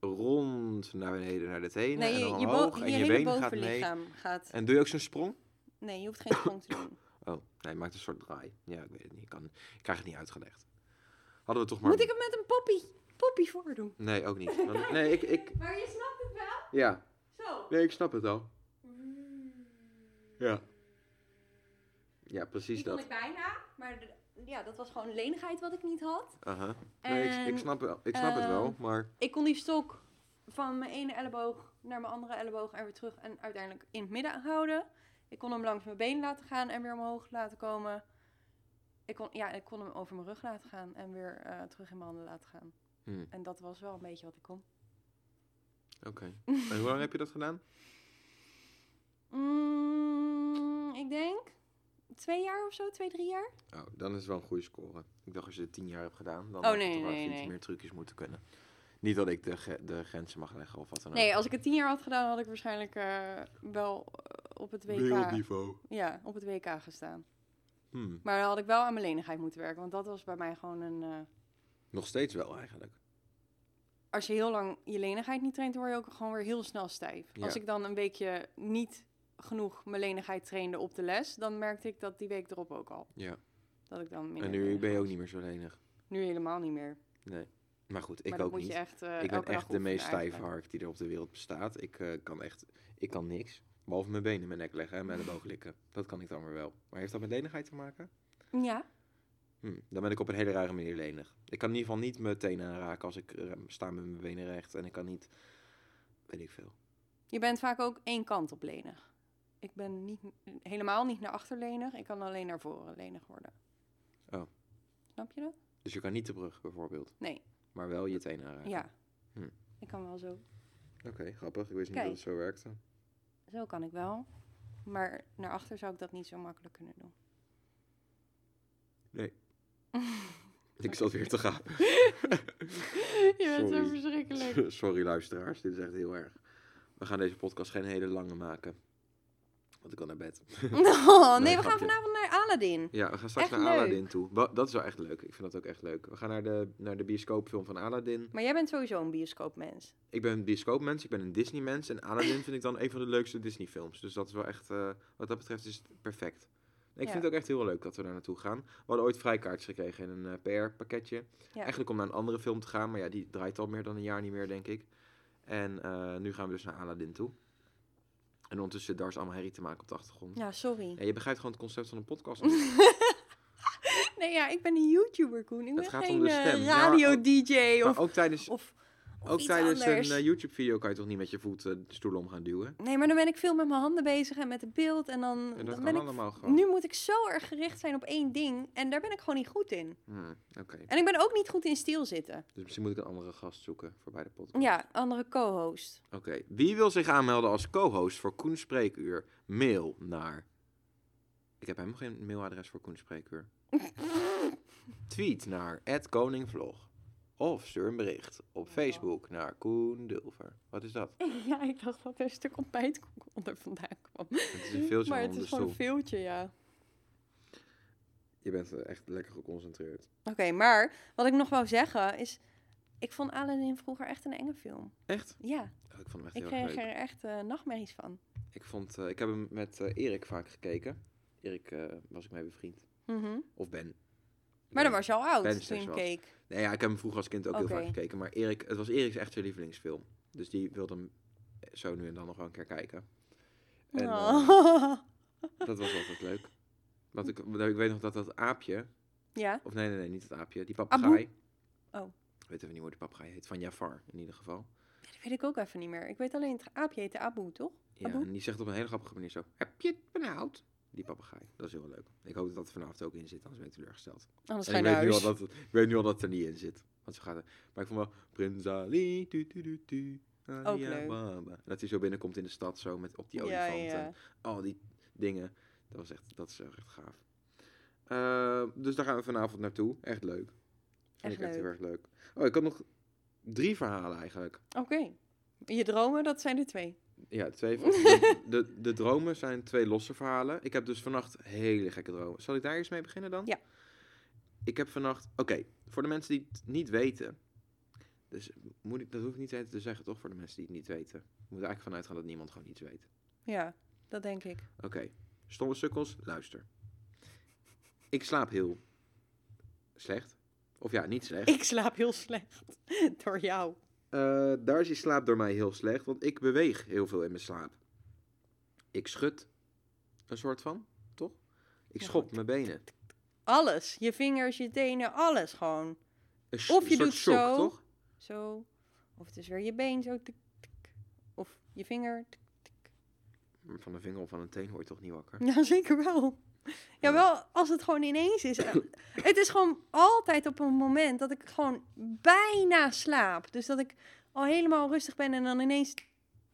rond naar beneden naar de tenen Nee, en je, dan je, omhoog. je en je hele been gaat mee. gaat... En doe je ook zo'n sprong? Nee, je hoeft geen sprong te doen. Oh, nee, maakt een soort draai. Ja, ik weet het niet. Ik, kan, ik krijg het niet uitgelegd. Hadden we toch maar... Moet ik het met een poppy, poppy voordoen? Nee, ook niet. Want- <laughs> Nee, ik, ik... Maar je snapt het wel? Ja. Zo. Nee, ik snap het al. Ja. Ja, precies kon dat. ik bijna, maar de- ja, dat was gewoon lenigheid wat ik niet had. Aha. Nee, ik, ik snap, wel, ik snap het wel, ehm, maar... Ik kon die stok van mijn ene elleboog naar mijn andere elleboog en weer terug en uiteindelijk in het midden houden. Ik kon hem langs mijn been laten gaan en weer omhoog laten komen. Ik kon, ja, ik kon hem over mijn rug laten gaan en weer eh, terug in mijn handen laten gaan. Hmm, En dat was wel een beetje wat ik kon. Oké. En hoe lang heb je dat gedaan? Mm, ik denk twee jaar of zo, twee, drie jaar. Oh, dan is het wel een goede score. Ik dacht als je het tien jaar hebt gedaan, dan Oh, had je toch nee, nee. meer trucjes moeten kunnen. Niet dat ik de, de grenzen mag leggen of wat dan ook. Nee, als ik het tien jaar had gedaan, had ik waarschijnlijk eh, wel op het WK. Wereldniveau. Ja, op het WK gestaan. Hmm. Maar dan had ik wel aan mijn lenigheid moeten werken, want dat was bij mij gewoon een. eh, Nog steeds wel eigenlijk. als je heel lang je lenigheid niet traint, word je ook gewoon weer heel snel stijf. Ja. Als ik dan een weekje niet genoeg mijn lenigheid trainde op de les, dan merkte ik dat die week erop ook al. Ja. Dat ik dan En nu ben je ook niet meer zo lenig. Nu helemaal niet meer. Nee. Maar goed, ik maar ook niet. echt. eh, ik ben echt de meest stijve hark die er op de wereld bestaat. Ik eh, kan echt, ik kan niks. Behalve mijn benen in mijn nek leggen en mijn elleboog likken. Dat kan ik dan weer wel. Maar heeft dat met lenigheid te maken? Ja, Hm, dan ben ik op een hele rare manier lenig. Ik kan in ieder geval niet mijn tenen aanraken als ik eh, sta met mijn benen recht. En ik kan niet, weet ik veel. je bent vaak ook één kant op lenig. Ik ben niet, helemaal niet naar achter lenig. Ik kan alleen naar voren lenig worden. Oh. Snap je dat? Dus je kan niet de brug bijvoorbeeld. Nee. Maar wel je tenen aanraken. Ja. Hm. Ik kan wel zo. Oké, grappig. Ik wist niet dat het zo werkte. Zo kan ik wel. Maar naar achter zou ik dat niet zo makkelijk kunnen doen. Nee. <laughs> ik zat weer te gaan. <laughs> Je bent zo verschrikkelijk. <laughs> Sorry luisteraars, dit is echt heel erg. We gaan deze podcast geen hele lange maken. Want ik wil naar bed. <laughs> Oh, nee, we gaan vanavond naar Aladdin. Ja, we gaan straks Echt naar leuk. Aladdin toe. Dat is wel echt leuk. Ik vind dat ook echt leuk. We gaan naar de, naar de bioscoopfilm van Aladdin. Maar jij bent sowieso een bioscoopmens. Ik ben een bioscoopmens, ik ben een Disney-mens. En Aladdin <laughs> vind ik dan een van de leukste Disney-films. Dus dat is wel echt, eh, wat dat betreft, is het perfect. Ik Ja. vind het ook echt heel leuk dat we daar naartoe gaan. We hadden ooit vrijkaartjes gekregen in een eh, PR-pakketje. Ja. Eigenlijk om naar een andere film te gaan, maar ja, die draait al meer dan een jaar niet meer, denk ik. En eh, nu gaan we dus naar Aladdin toe. En ondertussen zit Dars allemaal herrie te maken op de achtergrond. Ja, sorry. Ja, je begrijpt gewoon het concept van een podcast. <laughs> <laughs> Nee, ja, ik ben een YouTuber, Koen. Ik ben Het gaat om geen de eh, maar ook- radio-dj of, ook tijdens, of ook tijdens anders. een eh, YouTube-video kan je toch niet met je voet eh, de stoel om gaan duwen? Nee, maar dan ben ik veel met mijn handen bezig en met het beeld. En dan, En dat dan ben ik... gewoon. Nu moet ik zo erg gericht zijn op één ding. En daar ben ik gewoon niet goed in. Hmm, Oké, En ik ben ook niet goed in stilzitten. dus misschien moet ik een andere gast zoeken voor bij de podcast. Ja, andere co-host. Oké, wie wil zich aanmelden als co-host voor Koen Spreekuur? Mail naar... Ik heb helemaal geen mailadres voor Koen Spreekuur. <laughs> Tweet naar @koningvlog. Of stuur een bericht op Facebook naar Koen Dulver. Wat is dat? <laughs> Ja, ik dacht dat er een stuk ontbijtkoek onder vandaan kwam. Het is een veeltje maar het is gewoon een ja. Je bent echt lekker geconcentreerd. Oké, maar wat ik nog wou zeggen is... Ik vond Aladdin vroeger echt een enge film. Echt? Ja, Oh, ik vond hem echt ik heel erg kreeg leuk. er echt eh, nachtmerries van. Ik, vond, eh, ik heb hem met eh, Erik vaak gekeken. Erik eh, was ik mee bevriend. Mhm. Of Ben. Maar dan was je al oud toen je keek. Nee, ja, ik heb hem vroeger als kind ook heel vaak gekeken. Maar Erik, het was Erik's echt zijn lievelingsfilm. Dus die wilde hem zo nu en dan nog wel een keer kijken. En eh, Oh. dat was altijd leuk. Want ik, ik weet nog dat dat aapje... ja, Of nee, nee, nee, niet dat aapje. Die papegaai. Oh. Ik weet even niet hoe die papegaai heet. Van Jafar, in ieder geval. dat weet ik ook even niet meer. Ik weet alleen, het aapje heette Abu, toch? Ja, en die zegt op een hele grappige manier zo... Heb je het benauwd? Die papegaai. Dat is heel leuk. Ik hoop dat dat vanavond ook in zit, anders ben ik teleurgesteld. Anders ga je ik, weet nu al dat, ik weet nu al dat het er niet in zit. Want zo gaat. Maar ik vond wel... Prins Ali, tu, tu, tu, tu, dat hij zo binnenkomt in de stad, zo met, op die Ja, olifant. ja. En al die dingen. Dat, was echt, dat is echt gaaf. Eh, dus daar gaan we vanavond naartoe. Echt leuk. Vind Echt ik echt heel leuk. erg leuk. Oh, ik had nog drie verhalen eigenlijk. Oké. Je dromen, dat zijn er twee. Ja, twee <laughs> van, de, de, de dromen zijn twee losse verhalen. Ik heb dus vannacht hele gekke dromen. Zal ik daar eerst mee beginnen dan? Ja. Ik heb vannacht... Oké, voor de mensen die het niet weten... Dus moet ik, dat hoef ik niet te zeggen, toch? Voor de mensen die het niet weten. We moeten eigenlijk vanuit gaan dat niemand gewoon iets weet. Ja, dat denk ik. Oké, stomme sukkels, luister. Ik slaap heel slecht. Of ja, niet slecht. Ik slaap heel slecht. <laughs> Door jou. Eh Darcy slaapt door mij heel slecht, want ik beweeg heel veel in mijn slaap. Ik schud een soort van, toch? Ik Ja, schop goed. mijn benen. Alles. Je vingers, je tenen, alles gewoon. Een Of je doet shock, zo. toch? Zo. Of het is weer je been zo. Tik, tik. Of je vinger. tik. Van een vinger of van een teen word je toch niet wakker? <laughs> Ja, zeker wel. <laughs> Ja, wel als het gewoon ineens is. Eh, het is gewoon altijd op een moment dat ik gewoon bijna slaap. Dus dat ik al helemaal rustig ben en dan ineens,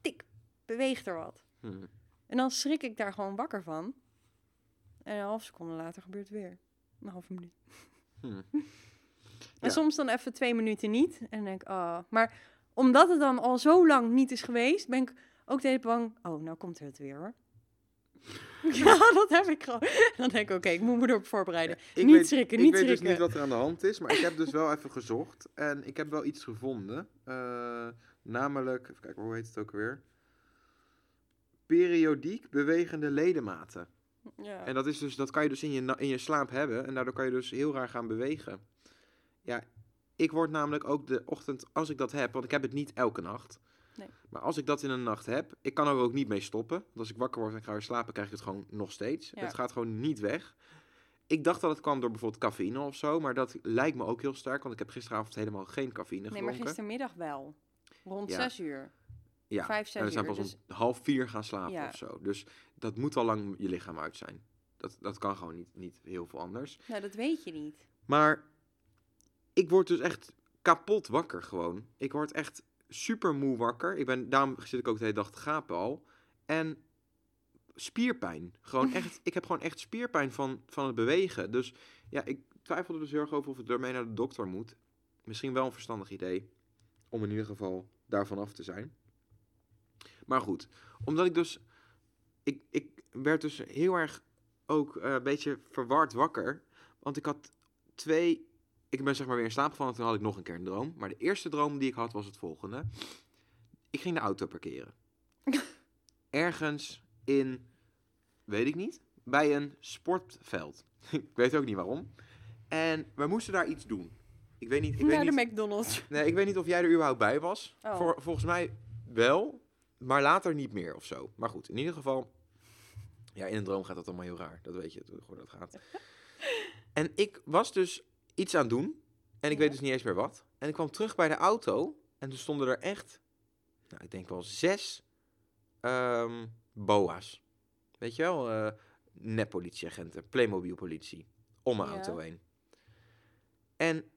tik, beweegt er wat. Hm. En dan schrik ik daar gewoon wakker van. En een half seconde later gebeurt het weer. Een halve minuut. Hm. <laughs> En Ja. soms dan even twee minuten niet. En dan denk ik, oh. Maar omdat het dan al zo lang niet is geweest, ben ik ook de hele bang. Oh, nou komt het weer hoor. <laughs> ja, dat heb ik gewoon. <laughs> Dan denk ik, oké, ik moet me erop voorbereiden. Ik niet weet, schrikken, ik niet weet dus schrikken. niet wat er aan de hand is, maar ik heb dus wel even gezocht. En ik heb wel iets gevonden. Eh, namelijk, even kijken, hoe heet het ook weer? Periodiek bewegende ledematen. Ja. En dat, is dus, dat kan je dus in je, in je slaap hebben. En daardoor kan je dus heel raar gaan bewegen. Ja, ik word namelijk ook de ochtend, als ik dat heb, want ik heb het niet elke nacht. Nee. Maar als ik dat in een nacht heb, ik kan er ook niet mee stoppen. Want als ik wakker word en ik ga weer slapen, krijg ik het gewoon nog steeds. Ja. Het gaat gewoon niet weg. Ik dacht dat het kwam door bijvoorbeeld cafeïne of zo, maar dat lijkt me ook heel sterk, want ik heb gisteravond helemaal geen cafeïne nee, gedronken. maar gistermiddag wel. Rond Ja. zes uur. ja, vijf, zes en we zijn pas dus- om half vier gaan slapen Ja. of zo. Dus dat moet al lang je lichaam uit zijn. Dat, dat kan gewoon niet, niet heel veel anders. Nou, dat weet je niet. Maar ik word dus echt kapot wakker gewoon. Ik word echt super moe wakker. Ik ben, daarom zit ik ook de hele dag te gapen al. En spierpijn. Gewoon <laughs> echt, ik heb gewoon echt spierpijn van, van het bewegen. Dus ja, ik twijfel er dus heel erg over of ik ermee naar de dokter moet. Misschien wel een verstandig idee. Om in ieder geval daarvan af te zijn. Maar goed, omdat ik dus... Ik, ik, werd dus heel erg ook eh, een beetje verward wakker. Want ik had twee... Ik ben zeg maar weer in slaap gevallen en toen had ik nog een keer een droom. Maar de eerste droom die ik had was het volgende. Ik ging de auto parkeren. <laughs> Ergens in, weet ik niet, bij een sportveld. <laughs> ik weet ook niet waarom. En we moesten daar iets doen. Ik weet niet, ik weet Naar niet de McDonald's. Nee, ik weet niet of jij er überhaupt bij was. Oh. Voor, volgens mij wel, maar later niet meer of zo. Maar goed, in ieder geval. Ja, in een droom gaat dat allemaal heel raar. Dat weet je hoe dat gaat. <laughs> en ik was dus iets aan doen. En ik Ja. weet dus niet eens meer wat. En ik kwam terug bij de auto. En toen stonden er echt, nou, ik denk wel zes ehm, boa's. Weet je wel? eh nep-politieagenten, Playmobil-politie. Om mijn Ja. auto heen. En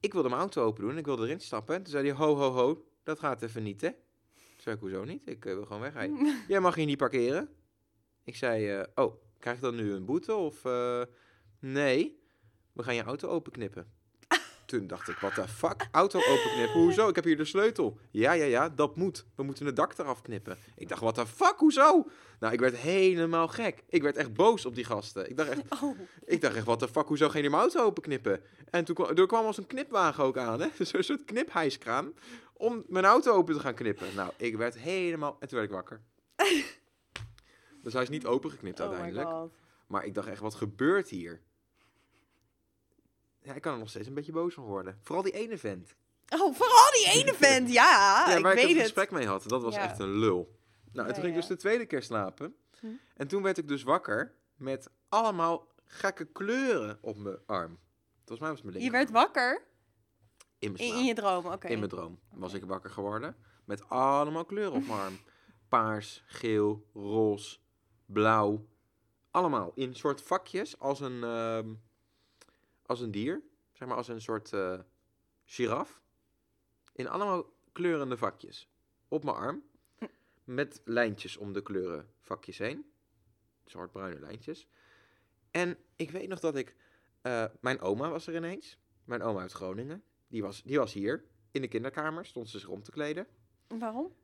ik wilde mijn auto open doen. Ik wilde erin stappen. En toen zei hij, ho, ho, ho, dat gaat even niet, hè? Toen zei ik, hoezo niet? Ik eh, wil gewoon wegrijden. <laughs> Jij mag hier niet parkeren. Ik zei, eh, oh, krijg ik dan nu een boete? Of, nee, we gaan je auto openknippen. <laughs> Toen dacht ik, wat de fuck? Auto openknippen? Hoezo? Ik heb hier de sleutel. Ja, ja, ja, dat moet. We moeten het dak eraf knippen. Ik dacht, wat de fuck? Hoezo? Nou, ik werd helemaal gek. Ik werd echt boos op die gasten. Ik dacht echt, <laughs> Oh, ik dacht echt, wat de fuck, hoezo ga je mijn auto openknippen? En toen kwam, er kwam als een knipwagen ook aan, hè? <laughs> Zo'n soort kniphijskraan. Om mijn auto open te gaan knippen. Nou, ik werd helemaal... En toen werd ik wakker. dus hij is niet opengeknipt oh uiteindelijk. maar ik dacht echt, wat gebeurt hier? Ja, ik kan er nog steeds een beetje boos van worden. Vooral die ene vent. Oh, vooral die ene <laughs> vent, ja. ja, ik waar ik weet het het. gesprek mee had. Dat was Ja. echt een lul. Nou, en toen ging ik dus de tweede keer slapen. Hm. En toen werd ik dus wakker met allemaal gekke kleuren op mijn arm. Volgens mij was mijn Je linker. werd wakker in mijn in, slaap. in je droom, oké. In mijn droom was ik wakker geworden. Met allemaal kleuren op mijn arm. <laughs> Paars, geel, roze, blauw. Allemaal in soort vakjes als een, ehm, als een dier. Zeg maar als een soort eh giraf. In allemaal kleurende vakjes. Op mijn arm. Met lijntjes om de kleuren vakjes heen. Zwart-bruine lijntjes. En ik weet nog dat ik... eh, mijn oma was er ineens. Mijn oma uit Groningen. Die was, die was hier. In de kinderkamer stond ze zich om te kleden. Waarom?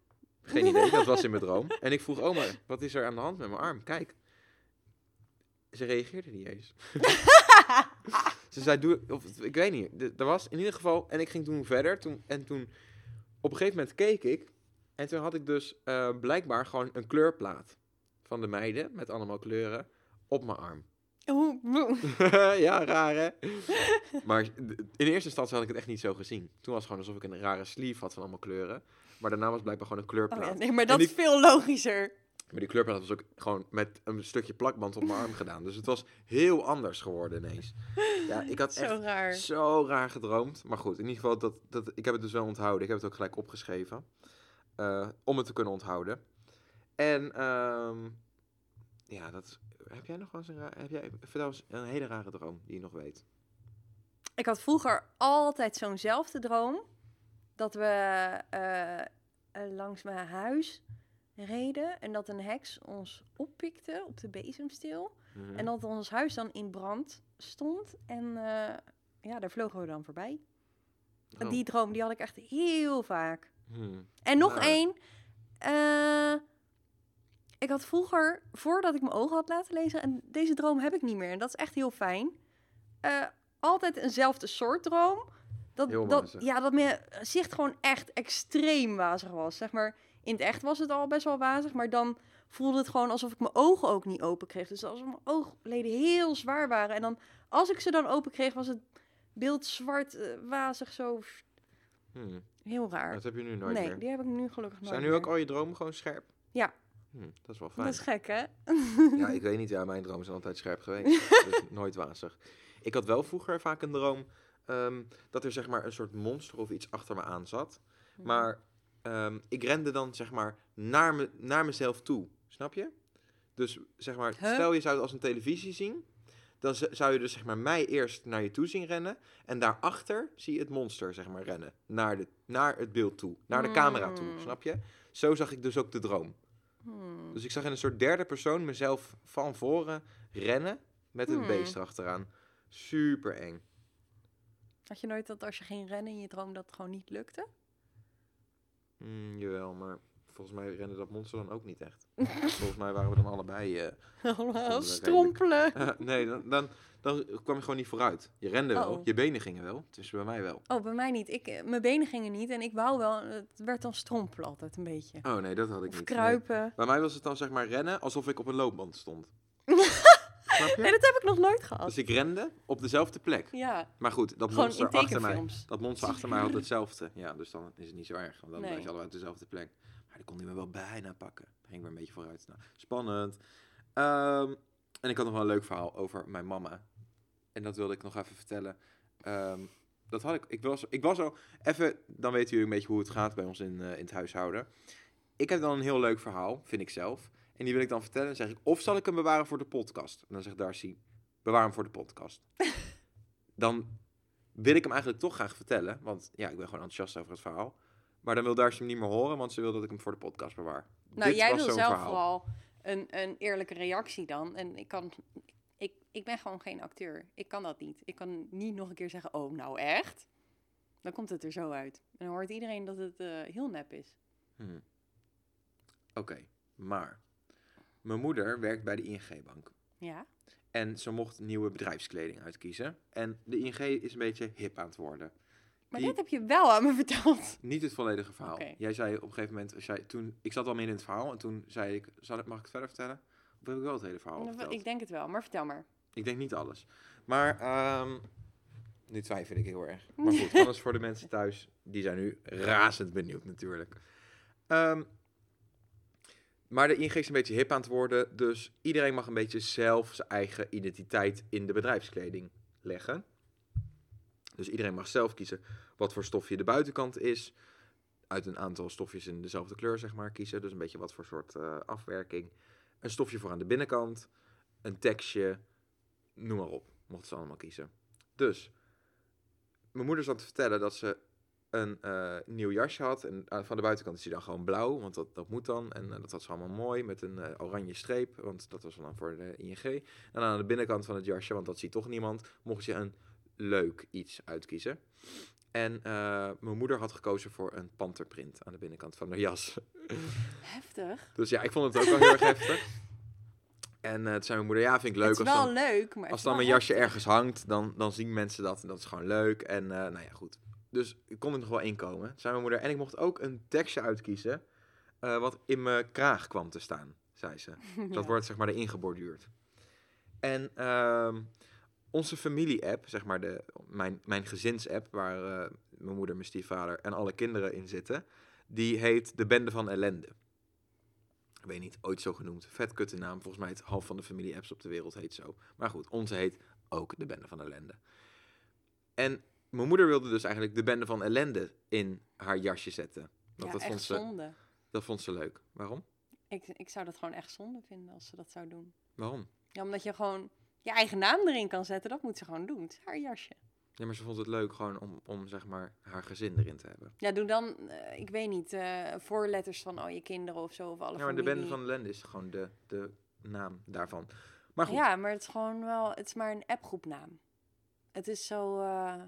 Geen idee, <laughs> dat was in mijn droom. En ik vroeg oma, wat is er aan de hand met mijn arm? Kijk. Ze reageerde niet eens. <laughs> ze zei, doe, of, ik weet niet. Er was in ieder geval, en ik ging toen verder. Toen, en toen, op een gegeven moment keek ik. En toen had ik dus eh, blijkbaar gewoon een kleurplaat van de meiden, met allemaal kleuren, op mijn arm. <laughs> Ja, raar hè? maar in eerste instantie had ik het echt niet zo gezien. Toen was het gewoon alsof ik een rare sleeve had van allemaal kleuren. Maar daarna was blijkbaar gewoon een Oh kleurplaat. ja, nee, maar dat is veel logischer. Maar die kleurplaat was ook gewoon met een stukje plakband op mijn arm <laughs> gedaan. Dus het was heel anders geworden ineens. Ja, ik had Zo echt raar. zo raar gedroomd. Maar goed, in ieder geval, dat, dat, ik heb het dus wel onthouden. Ik heb het ook gelijk opgeschreven. eh, om het te kunnen onthouden. En ehm, ja, dat heb jij nog wel eens een raar, heb jij, vertel eens een hele rare droom die je nog weet. Ik had vroeger altijd zo'nzelfde droom. Dat we eh, eh, langs mijn huis reden en dat een heks ons oppikte op de bezemsteel. Mhm. En dat ons huis dan in brand stond. En eh, ja, daar vlogen we dan voorbij. Oh. Die droom die had ik echt heel vaak. Hmm. En nog Nou. één. eh, ik had vroeger, voordat ik mijn ogen had laten lezen, en deze droom heb ik niet meer. En dat is echt heel fijn. eh, altijd eenzelfde soort droom. Dat, dat, ja, dat mijn zicht gewoon echt extreem wazig was. Zeg maar, in het echt was het al best wel wazig, maar dan voelde het gewoon alsof ik mijn ogen ook niet open kreeg. Dus alsof mijn oogleden heel zwaar waren. En dan, als ik ze dan open kreeg, was het beeld zwart, eh, wazig, zo Hmm. heel raar. Dat heb je nu nooit nee, meer. die heb ik nu gelukkig nooit Zijn nu meer. ook al je dromen gewoon scherp? Ja. Hmm, dat is wel fijn. Dat is gek, hè? Ja, ik weet niet. Ja, mijn dromen zijn altijd scherp geweest. <laughs> dus nooit wazig. Ik had wel vroeger vaak een droom ehm, dat er zeg maar een soort monster of iets achter me aan zat. Maar ehm, ik rende dan zeg maar naar, me, naar mezelf toe. Snap je? Dus zeg maar, Huh? stel je zou het als een televisie zien. Dan zou je dus zeg maar mij eerst naar je toe zien rennen. En daarachter zie je het monster zeg maar rennen. Naar, de, naar het beeld toe. Naar de camera toe. Mm. Snap je? Zo zag ik dus ook de droom. Hmm. Dus ik zag in een soort derde persoon mezelf van voren rennen met een Hmm. beest erachteraan. Super eng. Had je nooit dat als je ging rennen in je droom dat het gewoon niet lukte? Mm, jawel, maar volgens mij rende dat monster dan ook niet echt. <laughs> volgens mij waren we dan allebei... eh, strompelen. <laughs> nee, dan, dan, dan kwam je gewoon niet vooruit. Je rende wel, Oh. je benen gingen wel. Tussen bij mij wel. Oh, bij mij niet. Ik, eh, mijn benen gingen niet en ik wou wel. Het werd dan strompelen altijd een beetje. Oh nee, dat had ik Of niet. kruipen. Nee. Bij mij was het dan zeg maar rennen alsof ik op een loopband stond. Snap je? Nee, dat heb ik nog nooit gehad. Dus ik rende op dezelfde plek. Ja, Maar goed, dat gewoon monster achter mij. Dat monster achter mij had <laughs> hetzelfde. Ja, dus dan is het niet zo erg. Want dan Nee. je allebei op dezelfde plek. Maar dan kon hij me wel bijna pakken. Dan ging ik weer een beetje vooruit. Nou, spannend. Ehm, en ik had nog wel een leuk verhaal over mijn mama. En dat wilde ik nog even vertellen. Ehm, dat had ik. Ik was, ik was al. Even, dan weten jullie een beetje hoe het gaat bij ons in, eh, in het huishouden. Ik heb dan een heel leuk verhaal, vind ik zelf. En die wil ik dan vertellen. En zeg ik, of zal ik hem bewaren voor de podcast? En dan zegt Darcy, bewaar hem voor de podcast. <laughs> dan wil ik hem eigenlijk toch graag vertellen. Want ja, ik ben gewoon enthousiast over het verhaal. Maar dan wil Darcy hem niet meer horen, want ze wil dat ik hem voor de podcast bewaar. Nou, Dit jij wil zelf verhaal. vooral een, een eerlijke reactie dan. En ik kan. Ik, ik ben gewoon geen acteur. Ik kan dat niet. Ik kan niet nog een keer zeggen: Oh, nou echt? Dan komt het er zo uit. En dan hoort iedereen dat het eh, heel nep is. Hmm. Oké, maar mijn moeder werkt bij de ING-bank. Ja? En ze mocht nieuwe bedrijfskleding uitkiezen. En de ING is een beetje hip aan het worden. Maar Die- dit heb je wel aan me verteld. Niet het volledige verhaal. Jij zei op een gegeven moment, als jij, toen, ik zat al midden in het verhaal en toen zei ik, zal ik, mag ik het verder vertellen? Of heb ik wel het hele verhaal verteld? Ik denk het wel, maar vertel maar. Ik denk niet alles. Maar ehm, nu twijfel ik heel erg. <laughs> Maar goed, anders voor de mensen thuis, die zijn nu razend benieuwd natuurlijk. Ehm, maar de ING is een beetje hip aan het worden, dus iedereen mag een beetje zelf zijn eigen identiteit in de bedrijfskleding leggen. Dus iedereen mag zelf kiezen wat voor stofje de buitenkant is. Uit een aantal stofjes in dezelfde kleur, zeg maar, kiezen. Dus een beetje wat voor soort eh, afwerking. Een stofje voor aan de binnenkant. Een tekstje. Noem maar op. Mochten ze allemaal kiezen. Dus, mijn moeder zat te vertellen dat ze een eh, nieuw jasje had. En eh, van de buitenkant is hij dan gewoon blauw, want dat, dat moet dan. En eh, dat was allemaal mooi met een oranje streep, want dat was dan voor de ING. En aan de binnenkant van het jasje, want dat ziet toch niemand, mocht je een leuk iets uitkiezen. En mijn moeder had gekozen voor een panterprint aan de binnenkant van haar jas. <laughs> Heftig. Dus ja, ik vond het ook wel heel erg heftig. En eh toen zei mijn moeder, ja, vind ik leuk het is als wel dan, leuk, maar als dan mijn jasje ergens hangt, dan, dan zien mensen dat en dat is gewoon leuk. En nou ja, goed. Dus ik kon er nog wel inkomen, zei mijn moeder. En ik mocht ook een tekstje uitkiezen eh, wat in mijn kraag kwam te staan, zei ze. <laughs> Dat Ja. wordt zeg maar erin geborduurd. En ehm, onze familie-app, zeg maar de, mijn, mijn gezins-app, waar eh, mijn moeder, mijn stiefvader en alle kinderen in zitten, die heet De Bende van Ellende. Ik weet niet, ooit zo genoemd. Vet kutte naam. Volgens mij het half van de familie-apps op de wereld heet zo. Maar goed, onze heet ook De Bende van Ellende. En mijn moeder wilde dus eigenlijk De Bende van Ellende in haar jasje zetten. Want ja, dat, echt vond ze, zonde. dat vond ze leuk. Waarom? Ik, ik zou dat gewoon echt zonde vinden als ze dat zou doen. Waarom? Ja, omdat je gewoon je eigen naam erin kan zetten, dat moet ze gewoon doen. Het is haar jasje. Ja, maar ze vond het leuk gewoon om, om zeg maar haar gezin erin te hebben. Ja, doe dan, eh, ik weet niet, eh, voorletters van al je kinderen of zo, of alle Ja, maar de. Bende van Ellende is gewoon de, de naam daarvan. Maar goed, Ja, maar het is gewoon wel, het is maar een appgroepnaam. Het is zo, eh,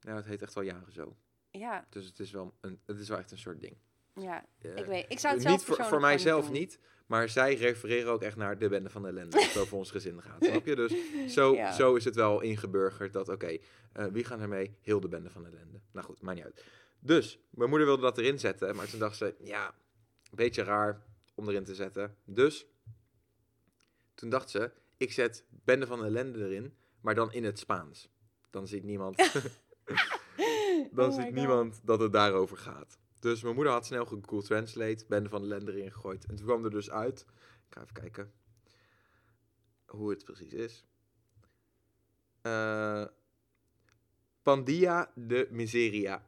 ja, het heet echt al jaren zo. ja, Dus het is wel, een, het is wel echt een soort ding. ja, ik weet, ik zou het zelf niet voor, voor mijzelf niet, maar zij refereren ook echt naar de bende van de ellende. Het over ons gezin gaat, <laughs> snap je? Dus zo, Ja. zo is het wel ingeburgerd dat, oké, eh, wie gaan er mee? Heel de bende van de ellende. Nou goed, maakt niet uit. Dus, mijn moeder wilde dat erin zetten, maar toen dacht ze, ja, een beetje raar om erin te zetten. Dus, toen dacht ze, ik zet bende van de ellende erin, maar dan in het Spaans. Dan ziet niemand, <laughs> <laughs> dan Oh ziet God. niemand dat het daarover gaat. Dus mijn moeder had snel Google Translate, Bende van de Lende erin gegooid. En toen kwam er dus uit, ik ga even kijken hoe het precies is. Eh Pandia de Miseria.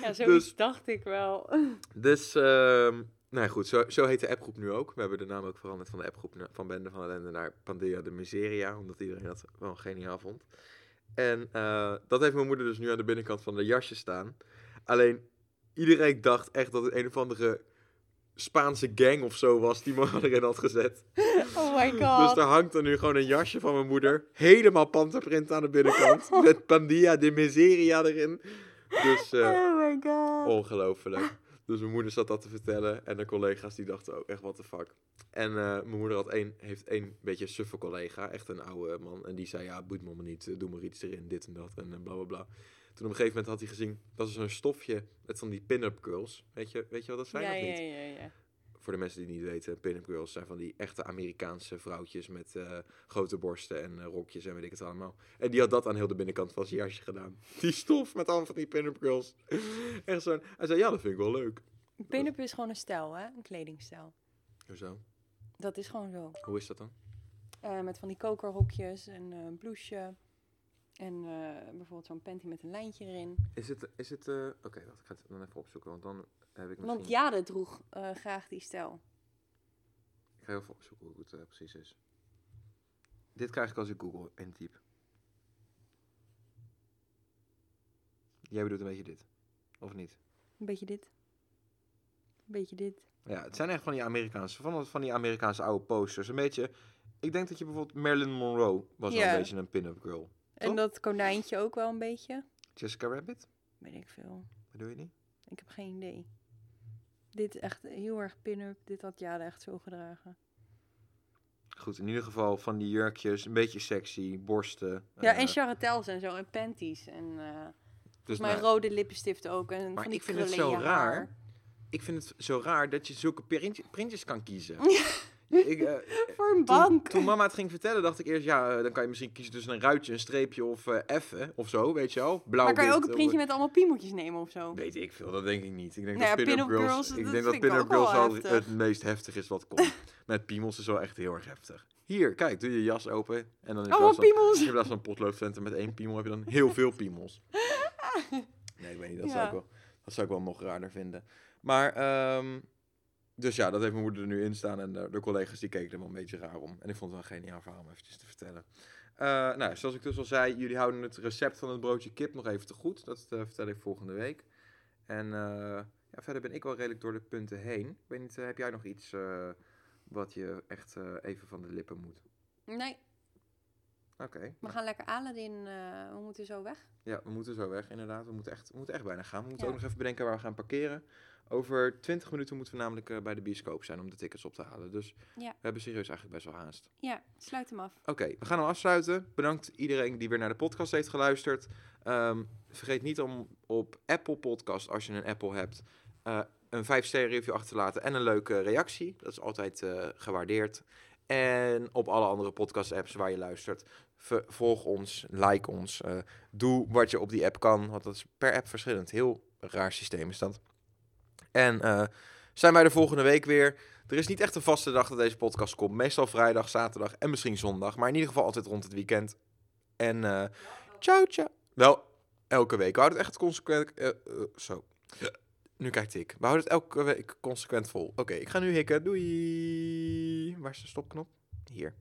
Ja, <laughs> zoiets Dus- dacht ik wel. Dus, ehm nou goed, zo, zo heet de appgroep nu ook. We hebben de naam ook veranderd van de appgroep van Bende van de Lende naar Pandia de Miseria, omdat iedereen dat wel geniaal vond. En eh, dat heeft mijn moeder dus nu aan de binnenkant van de jasje staan. Alleen, iedereen dacht echt dat het een of andere Spaanse gang of zo was die me erin had gezet. <laughs> Oh my Dus god. er hangt er nu gewoon een jasje van mijn moeder. Helemaal panterprint aan de binnenkant. <laughs> Met Pandia de Miseria erin. Dus, eh, Oh my god. Ongelooflijk. Dus mijn moeder zat dat te vertellen en de collega's die dachten ook echt, what the fuck. En eh, mijn moeder had één, heeft één beetje suffe collega, echt een oude man. En die zei, ja, boeit me niet, eh, doe maar iets erin, dit en dat en eh, bla bla bla. Toen op een gegeven moment had hij gezien, dat is zo'n stofje met van die pin-up girls. Weet je, weet je wat dat zijn ja, of niet? ja, ja, ja. Voor de mensen die het niet weten, pin-up girls zijn van die echte Amerikaanse vrouwtjes met eh, grote borsten en eh, rokjes en weet ik het allemaal. En die had dat aan heel de binnenkant van zijn jasje gedaan. <laughs> Die stof met allemaal van die pin-up girls. <laughs> Echt zo'n... Hij zei, ja, dat vind ik wel leuk. Pin-up is gewoon een stijl, hè? Een kledingstijl. Hoezo? Dat is gewoon zo. Hoe is dat dan? Eh, met van die kokerhokjes en een blouseje. En eh, bijvoorbeeld zo'n panty met een lijntje erin. Is het... Is het eh, Oké, wacht, ik ga het dan even opzoeken, want dan heb ik misschien... Want Jade droeg eh, graag die stijl. Ik ga even opzoeken hoe het precies is. Dit krijg ik als ik Google intyp. Jij bedoelt een beetje dit, of niet? Een beetje dit. Een beetje dit. Ja, het zijn echt van die Amerikaanse, van, van die Amerikaanse oude posters. Een beetje, ik denk dat je bijvoorbeeld Marilyn Monroe was Ja. een beetje een pin-up girl. En dat konijntje ook wel een beetje. Jessica Rabbit, Weet ik veel. bedoel je niet? Ik heb geen idee. Dit echt heel erg pin-up. Dit had Jade echt zo gedragen. Goed, in ieder geval van die jurkjes, een beetje sexy, borsten. Ja, eh, en charretels en zo. En panties. En eh dus mijn nou, rode lippenstift ook. En Maar van die ik vind het zo raar. haar. ik vind het zo raar dat je zulke printje- printjes kan kiezen. <laughs> <laughs> ik, eh, Voor een Toen, bank. toen mama het ging vertellen, dacht ik eerst, ja, eh, dan kan je misschien kiezen tussen een ruitje, een streepje of eh F of zo, weet je wel. Blauw, maar kan je ook een printje met allemaal piemeltjes nemen of zo? Weet ik veel, dat denk ik niet. Ik denk Nou ja, dat pin-up pin-up girls, girls, ik denk dat pin-up girls het meest heftig is wat komt. <laughs> Met piemels is wel echt heel erg heftig. Hier, kijk, doe je jas open en dan in plaats van, piemels. in plaats van potloodventer met één piemel heb je dan heel veel piemels. <laughs> Nee, ik weet niet, dat, zou, Ja. ik wel, dat zou ik wel nog raarder vinden. Maar, ehm, dus ja, dat heeft mijn moeder er nu in staan en de, de collega's die keken er wel een beetje raar om. En ik vond het wel een geniaal verhaal om eventjes te vertellen. Eh, nou, zoals ik dus al zei, jullie houden het recept van het broodje kip nog even te goed. Dat eh, vertel ik volgende week. En eh, ja, verder ben ik wel redelijk door de punten heen. Ik weet niet, eh, heb jij nog iets eh, wat je echt eh, even van de lippen moet? Nee, Oké. we gaan lekker Aladdin. eh we moeten zo weg. Ja, we moeten zo weg, inderdaad. We moeten echt, we moeten echt bijna gaan. We moeten Ja. ook nog even bedenken waar we gaan parkeren. Over 20 minuten moeten we namelijk eh, bij de bioscoop zijn om de tickets op te halen. Dus Ja. we hebben serieus eigenlijk best wel haast. Ja, sluit hem af. Oké, we gaan hem afsluiten. Bedankt iedereen die weer naar de podcast heeft geluisterd. Ehm, vergeet niet om op Apple Podcast, als je een Apple hebt, eh, een 5 sterren review achter te laten en een leuke reactie. Dat is altijd eh, gewaardeerd. En op alle andere podcast apps waar je luistert, volg ons, like ons, doe wat je op die app kan, want dat is per app verschillend. Heel raar systeem is dat. En eh, zijn wij de volgende week weer. Er is niet echt een vaste dag dat deze podcast komt. Meestal vrijdag, zaterdag en misschien zondag. Maar in ieder geval altijd rond het weekend. En eh ciao, ciao. Wel, elke week. We houden het echt consequent... eh, zo. Nu kijkt ik. We houden het elke week consequent vol. Oké, ik ga nu hikken. Doei. Waar is de stopknop? Hier.